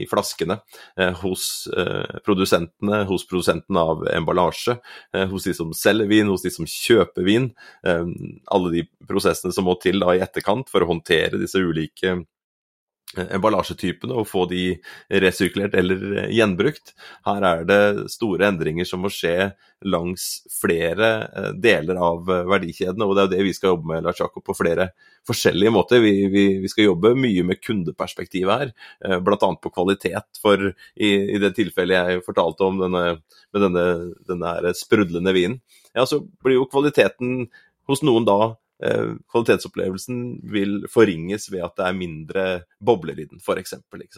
i flaskene, eh, hos eh, produsentene, hos produsentene av emballasje, eh, hos de som selger vin, hos de som kjøper vin. Eh, alle de prosessene som må til da i etterkant for å håndtere disse ulike Eh, emballasjetypene og få de resirkulert eller eh, gjenbrukt. Her er det store endringer som må skje langs flere eh, deler av verdikjedene, og det er jo det vi skal jobbe med Lars Jakob, på flere forskjellige måter. Vi, vi, vi, skal jobbe mye med kundeperspektivet her, bl.a. på kvalitet. For i, i, det tilfellet jeg fortalte om denne, med denne, denne sprudlende vinen, ja, så blir jo kvaliteten hos noen da Eh, kvalitetsopplevelsen vil forringes ved at det er mindre bobler i den, f.eks.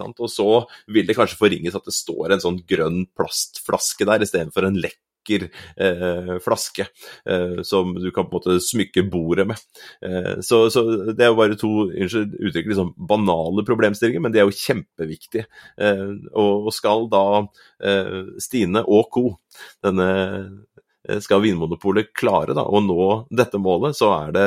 Og så vil det kanskje forringes at det står en sånn grønn plastflaske der istedenfor en lekk eh, flaske eh, som du kan på en måte smykke bordet med. Eh, så, så, det er jo bare to unnskyld uttrykk, liksom banale problemstillinger, men de er jo kjempeviktige. Eh, og skal da eh, Stine og co. denne Eh, skal Vinmonopolet klare da, å nå dette målet, så er det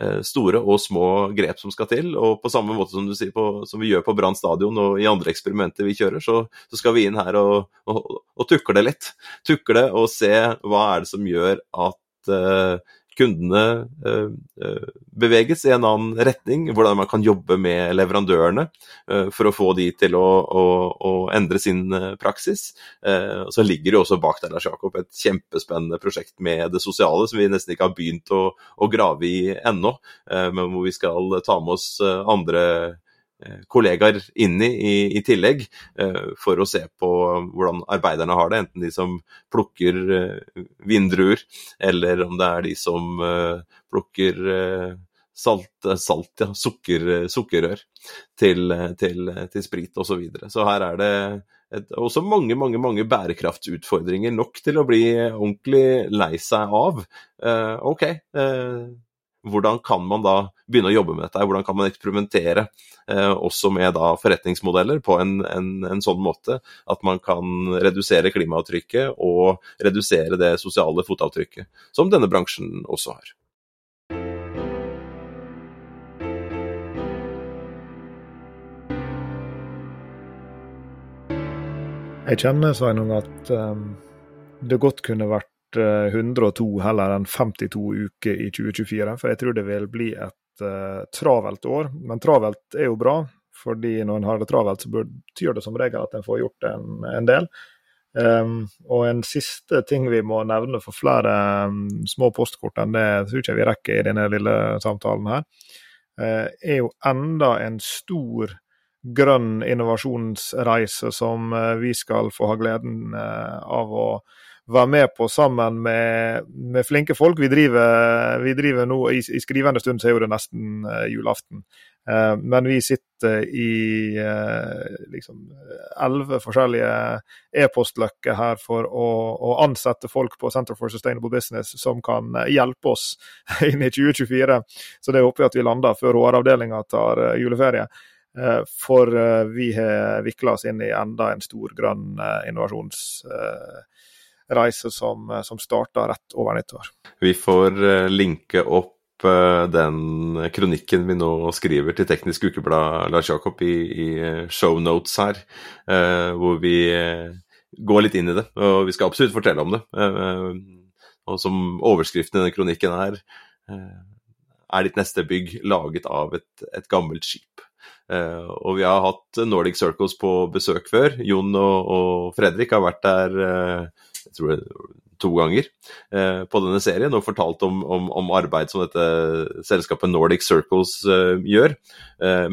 eh, store og små grep som skal til. Og på samme måte som, sier, på, som vi gjør på Brann stadion og i andre eksperimenter vi kjører, så, så skal vi inn her og, og, og tukle litt. Tukle og se hva er det som gjør at uh, kundene eh, eh, beveges i en annen retning. Hvordan man kan jobbe med leverandørene eh, for å få de til å, å, å endre sin praksis. Og så ligger det også bak der Lars Jakob, et kjempespennende prosjekt med det sosiale som vi nesten ikke har begynt å, å grave i ennå, men hvor vi skal ta med oss andre kollegaer inni i, i tillegg, eh, for å se på hvordan arbeiderne har det. Enten de som plukker eh, vindruer, eller om det er de som plukker salt, salt ja, sukker, sukkerrør til, til, til sprit osv. Så, videre. så her er det et, også mange mange, mange bærekraftsutfordringer nok til å bli ordentlig lei seg av. Uh, ok, uh, hvordan kan man da begynne å jobbe med dette? Hvordan kan man eksperimentere eh, også med da forretningsmodeller på en, en, en, sånn måte at man kan redusere klimaavtrykket og redusere det sosiale fotavtrykket, som denne bransjen også har. Jeg kjenner Sveinung, at um, det godt kunne vært 102 heller enn 52 uker i 2024. For jeg tror det vil bli et uh, travelt år. Men travelt er jo bra, fordi når en har det travelt, så betyr det som regel at en får gjort en, en del. Um, og en siste ting vi må nevne for flere um, små postkort enn det tror ikke vi rekker i denne lille samtalen her, uh, er jo enda en stor grønn innovasjonsreise som uh, vi skal få ha gleden av å være med på sammen med, med flinke folk. Vi driver, vi driver nå, i, i, skrivende stund så er jo det nesten uh, julaften. Uh, men vi sitter i liksom elleve forskjellige e-postløkker her for å, å, ansette folk på Center for Sustainable Business som kan hjelpe oss inn i 2024. Så det håper vi at vi lander før HR-avdelinga tar juleferie. Eh, for eh, vi har vikla oss inn i enda en stor grønn eh, innovasjonsreise som, som starta rett over nyttår. Vi får linke opp den kronikken vi nå skriver til Teknisk Ukeblad, Lars Jakob, i, i shownotes her, hvor vi går litt inn i det. Og vi skal absolutt fortelle om det. Og som overskriften i denne kronikken er er ditt neste bygg laget av et, et gammelt skip. Uh, og vi har hatt Nordic Circles på besøk før. Jon og, og Fredrik har vært der uh, jeg tror det, to ganger eh, på denne serien og fortalt om, om, om, arbeid som dette selskapet Nordic Circles gjør.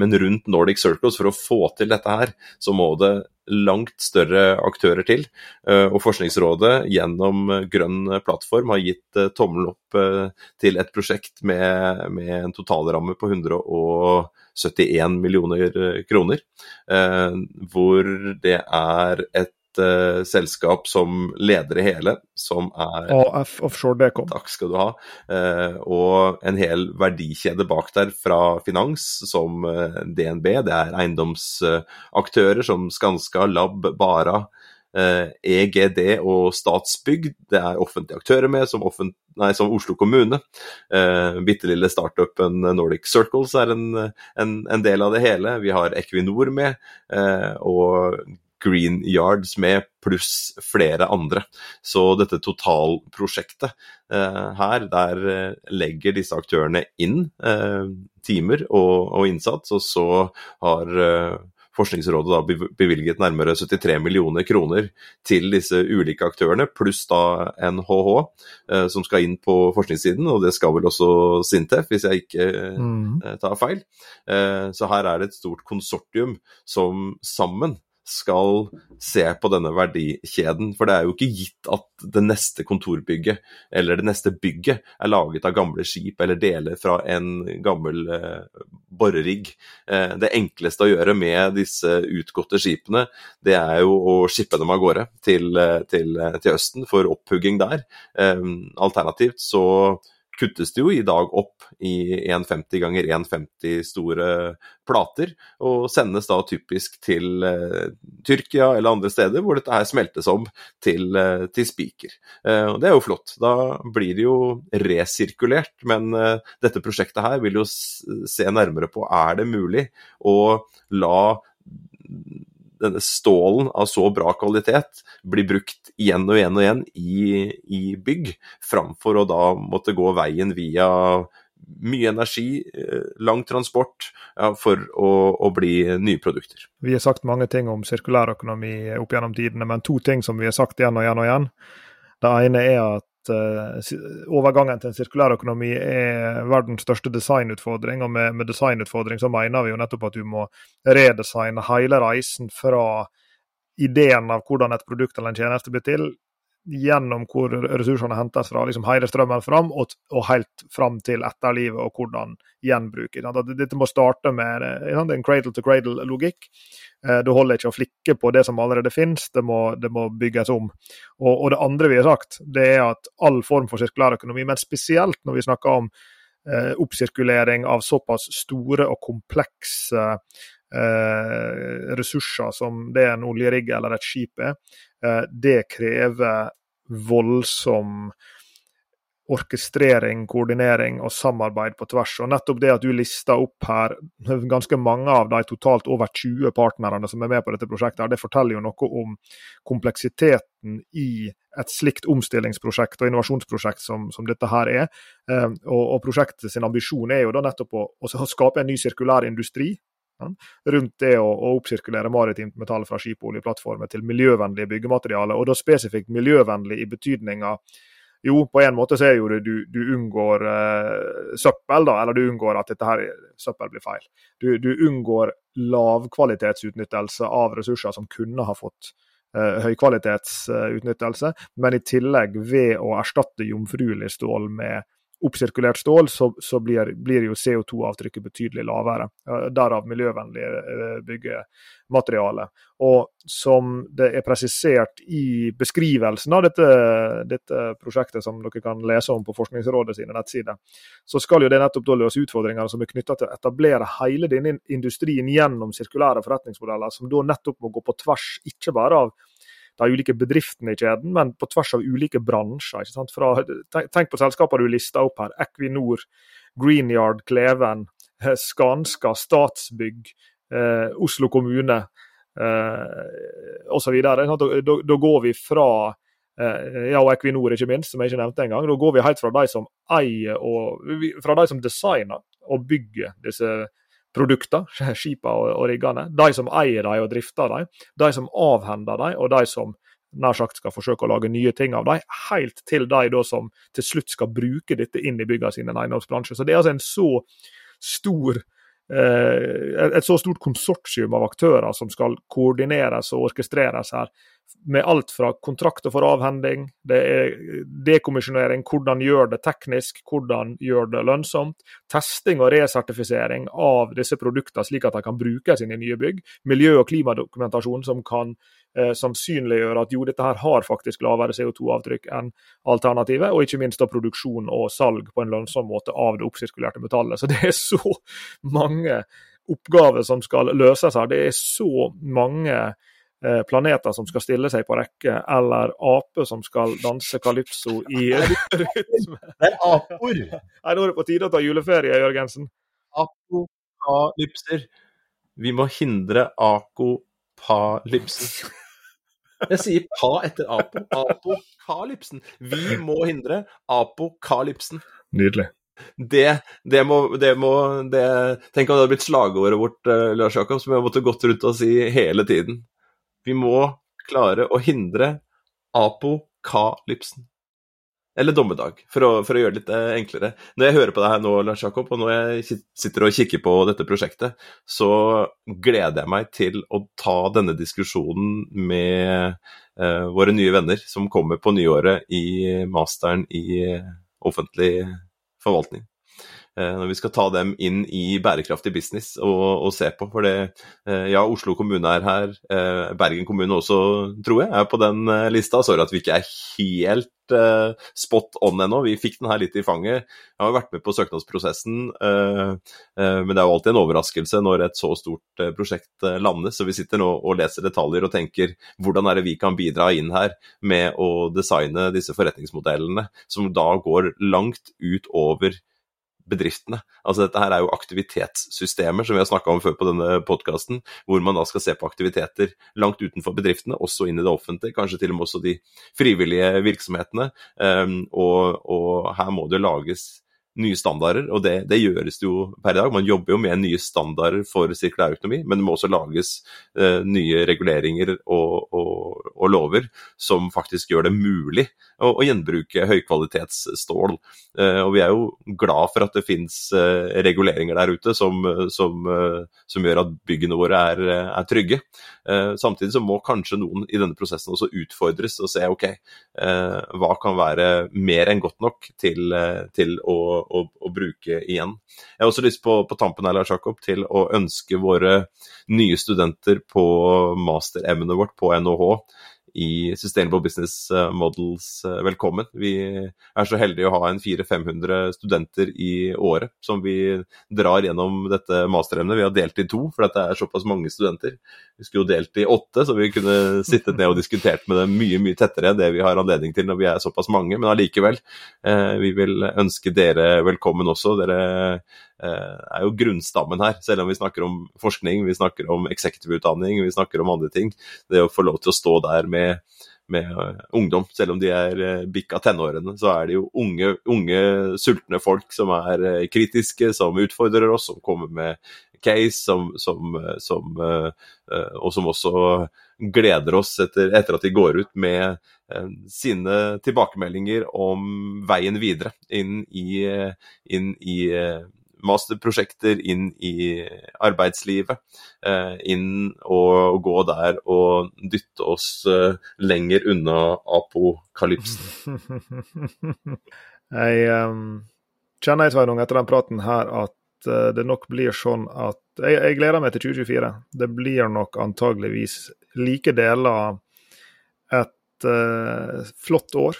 men rundt Nordic Circles, for å få til dette her, så må det langt større aktører til. Og Forskningsrådet gjennom Grønn plattform har gitt tommelen opp til et prosjekt med, med en totalramme på 100 og 71 millioner eh, kroner. Eh, hvor det er et uh, selskap som leder det hele, som er AF Offshore Decom. Takk skal du ha. Uh, og en hel verdikjede bak der fra finans, som uh, DNB. Det er eiendomsaktører som Skanska, Lab, Bara, EGD e og Statsbygg. Det er offentlige aktører med, som offent nei, som Oslo kommune. Eh, Bitte lille startupen Nordic Circles er en, en, en, del av det hele. Vi har Equinor med, eh, og Green Yards med, pluss flere andre. Så dette totalprosjektet eh, her, der eh, legger disse aktørene inn eh, timer og, og, innsats, og så har eh, Forskningsrådet da bevilget nærmere 73 millioner kroner til disse ulike aktørene, pluss da NHH, eh, som skal inn på forskningssiden, og det skal vel også Sintef, hvis jeg ikke mm. Eh, tar feil. Så her er det et stort konsortium som sammen skal se på denne verdikjeden. For det er jo ikke gitt at det neste kontorbygget eller det neste bygget er laget av gamle skip eller deler fra en gammel eh, borerigg. Eh, det enkleste å gjøre med disse utgåtte skipene, det er jo å skippe dem av gårde til, eh, til, eh, til Østen for opphugging der. Eh, alternativt så kuttes det jo i dag opp i 1,50 ganger 1,50 store plater, og sendes da typisk til eh, Tyrkia eller andre steder hvor dette her smeltes om til, eh, til spiker. Eh, det er jo flott. Da blir det jo resirkulert, men dette prosjektet her vil jo se nærmere på er det mulig å la denne stålen av så bra kvalitet blir brukt igjen og igjen og igjen i, i bygg, framfor å da måtte gå veien via mye energi, eh, lang transport, ja, for å, å, bli nye produkter. Vi har sagt mange ting om sirkulærøkonomi opp gjennom tidene, men to ting som vi har sagt igjen og igjen og igjen. Det ene er at uh, overgangen til en sirkulær økonomi er verdens største designutfordring. Og med, med, designutfordring så mener vi jo nettopp at du må redesigne hele reisen fra ideen av hvordan et produkt eller en tjeneste blir til, gjennom hvor ressursene hentes fra, liksom hele strømmen fram, og, og helt fram til etterlivet og hvordan gjenbruke. Dette må starte med en cradle to cradle-logikk. Eh, det holder ikke å flikke på det som allerede finnes, det må, det må bygges om. Og, og, det andre vi har sagt, det er at all form for sirkulærøkonomi, men spesielt når vi snakker om eh, oppsirkulering av såpass store og komplekse eh, ressurser som det en oljerigg eller et skip er, eh, det krever voldsom orkestrering, koordinering og samarbeid på tvers. Og Nettopp det at du lister opp her ganske mange av de totalt over 20 partnerne som er med på dette prosjektet, her, det forteller jo noe om kompleksiteten i et slikt omstillingsprosjekt og innovasjonsprosjekt som, som dette her er. Eh, og, og Prosjektet sin ambisjon er jo da nettopp å, å skape en ny sirkulær industri. Rundt det å, å, oppsirkulere maritimt metall fra skip og oljeplattformer til miljøvennlige byggematerialer, og da spesifikt miljøvennlig i betydninga jo, på en måte så er jo det du, du unngår uh, søppel, da, eller du unngår at dette her søppel blir feil. Du, du unngår lavkvalitetsutnyttelse av ressurser som kunne ha fått høykvalitetsutnyttelse, men i tillegg ved å erstatte jomfruelig stål med oppsirkulert stål, så, så blir, blir, jo CO2-avtrykket betydelig lavere. Derav miljøvennlig eh, byggemateriale. Og som det er presisert i beskrivelsen av dette, dette, prosjektet, som dere kan lese om på Forskningsrådet sine nettsider, så skal jo det nettopp da løse utfordringene som er knytta til å etablere hele denne industrien gjennom sirkulære forretningsmodeller, som da nettopp må gå på tvers, ikke bare av de ulike bedriftene i kjeden, men på tvers av ulike bransjer. Fra, tenk på selskaper du lister opp her. Equinor, Greenyard, Kleven, eh, Skanska, Statsbygg, eh, Oslo kommune eh, osv. Da, da, da går vi fra eh, ja, og Equinor ikke minst, som jeg ikke nevnte engang. Da går vi helt fra de som eier og fra de som designer og bygger disse produkter, skipa og, og riggene. De som eier dem og drifter dem, de som avhender dem, og de som nær sagt skal forsøke å lage nye ting av dem, helt til de da som til slutt skal bruke dette inn i byggene sine en eiendomsbransje. Så det er altså en så stor et så stort konsortium av aktører som skal koordineres og orkestreres her. Med alt fra kontrakter for avhending, det er dekommisjonering, hvordan gjør det teknisk, hvordan gjør det lønnsomt, testing og resertifisering av disse produktene slik at de kan brukes inn i nye bygg, miljø- og klimadokumentasjon som kan eh, synliggjør at jo, dette her har faktisk lavere CO2-avtrykk enn alternativet, og ikke minst da produksjon og salg på en lønnsom måte av det oppsirkulerte metallet. Så det er så mange oppgaver som skal løses her. Det er så mange eh, planeter som skal stille seg på rekke, eller aper som skal danse calypso i rytme. Det er apor! Nei, Nå er det på tide å ta juleferie, Jørgensen. Apokalypser. Vi må hindre akopalypsen. Jeg sier pa etter apo. Apokalypsen. Vi må hindre apokalypsen. Nydelig. Det, det, må, det må det, Tenk om det hadde blitt slagordet vårt, uh, Lars Jakob, som jeg måtte gått rundt og si hele tiden. Vi må klare å hindre apokalypsen. Eller dommedag, for å, for å, gjøre det litt eh, enklere. Når jeg hører på det her nå, Lars Jakob, og når jeg sitter og kikker på dette prosjektet, så gleder jeg meg til å ta denne diskusjonen med uh, våre nye venner som kommer på nyåret i masteren i offentlig forvaltning. Eh, når vi skal ta dem inn i bærekraftig business og, og se på. For det, eh, ja, Oslo kommune er her, eh, Bergen kommune også, tror jeg, er på den lista. Sorry at vi ikke er helt spot on ennå. Vi fikk den her litt i fanget. Jeg har vært med på søknadsprosessen, men det er jo alltid en overraskelse når et så stort prosjekt landes. Så vi sitter nå og leser detaljer og tenker hvordan er det vi kan bidra inn her med å designe disse forretningsmodellene som da går langt utover bedriftene. Altså Dette her er jo aktivitetssystemer som vi har snakka om før på denne podkasten, hvor man da skal se på aktiviteter langt utenfor bedriftene, også inn i det offentlige, kanskje til og med også de frivillige virksomhetene. Um, og, og, her må det lages nye standarder, og det, det, gjøres jo per i dag. Man jobber jo med nye standarder for sirkulærøkonomi, men det må også lages eh, nye reguleringer og, og, og, lover som faktisk gjør det mulig å, å gjenbruke høykvalitetsstål. Eh, og vi er jo glad for at det finnes eh, reguleringer der ute som, som, eh, som gjør at byggene våre er, er trygge. Eh, samtidig så må kanskje noen i denne prosessen også utfordres og se ok, eh, hva kan være mer enn godt nok til, til å å, å, bruke igjen. Jeg har også lyst på, på tampen her, Lars Jakob, til å ønske våre nye studenter på masteremnet vårt på NHH i Sustainable Business eh, Models eh, velkommen. Vi er så heldige å ha en 400-500 studenter i året som vi drar gjennom dette masteremnet. Vi har delt i to, for dette er såpass mange studenter. Vi skulle jo delt i åtte, så vi kunne sittet ned og diskutert med dem mye mye tettere enn det vi har anledning til når vi er såpass mange. Men allikevel, eh, vi vil ønske dere velkommen også. Dere er jo grunnstammen her, selv om vi snakker om forskning, vi snakker om executive-utdanning, vi snakker om andre ting. Det å få lov til å stå der med med, med uh, ungdom. Selv om de er uh, bikka tenårene, så er det jo unge, unge, sultne folk som er uh, kritiske, som utfordrer oss, som kommer med case, som, som, som og som også gleder oss etter, etter, at de går ut med sine tilbakemeldinger om veien videre inn i, inn i masterprosjekter inn i arbeidslivet. inn og gå der og dytte oss lenger unna apokalypsen. jeg um, kjenner jeg, Sveinung, etter den praten her at det nok blir sånn at jeg, jeg, gleder meg til 2024. Det blir nok antageligvis like deler et uh, flott år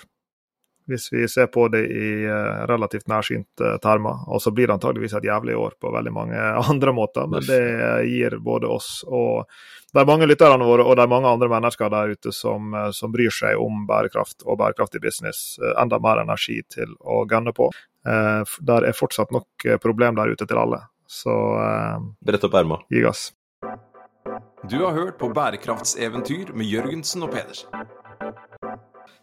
hvis vi ser på det i eh, relativt nærsynte termer. Og så blir det antageligvis et jævlig år på veldig mange andre måter, men det gir både oss og de mange lytterne våre og de mange andre mennesker der ute som, eh, som bryr seg om bærekraft og bærekraftig business, eh, enda mer energi til å gunne på. Der er fortsatt nok problem der ute til alle. Så Brett opp erma. Gi gass. Du har hørt på Bærekraftseventyr med Jørgensen og Pedersen.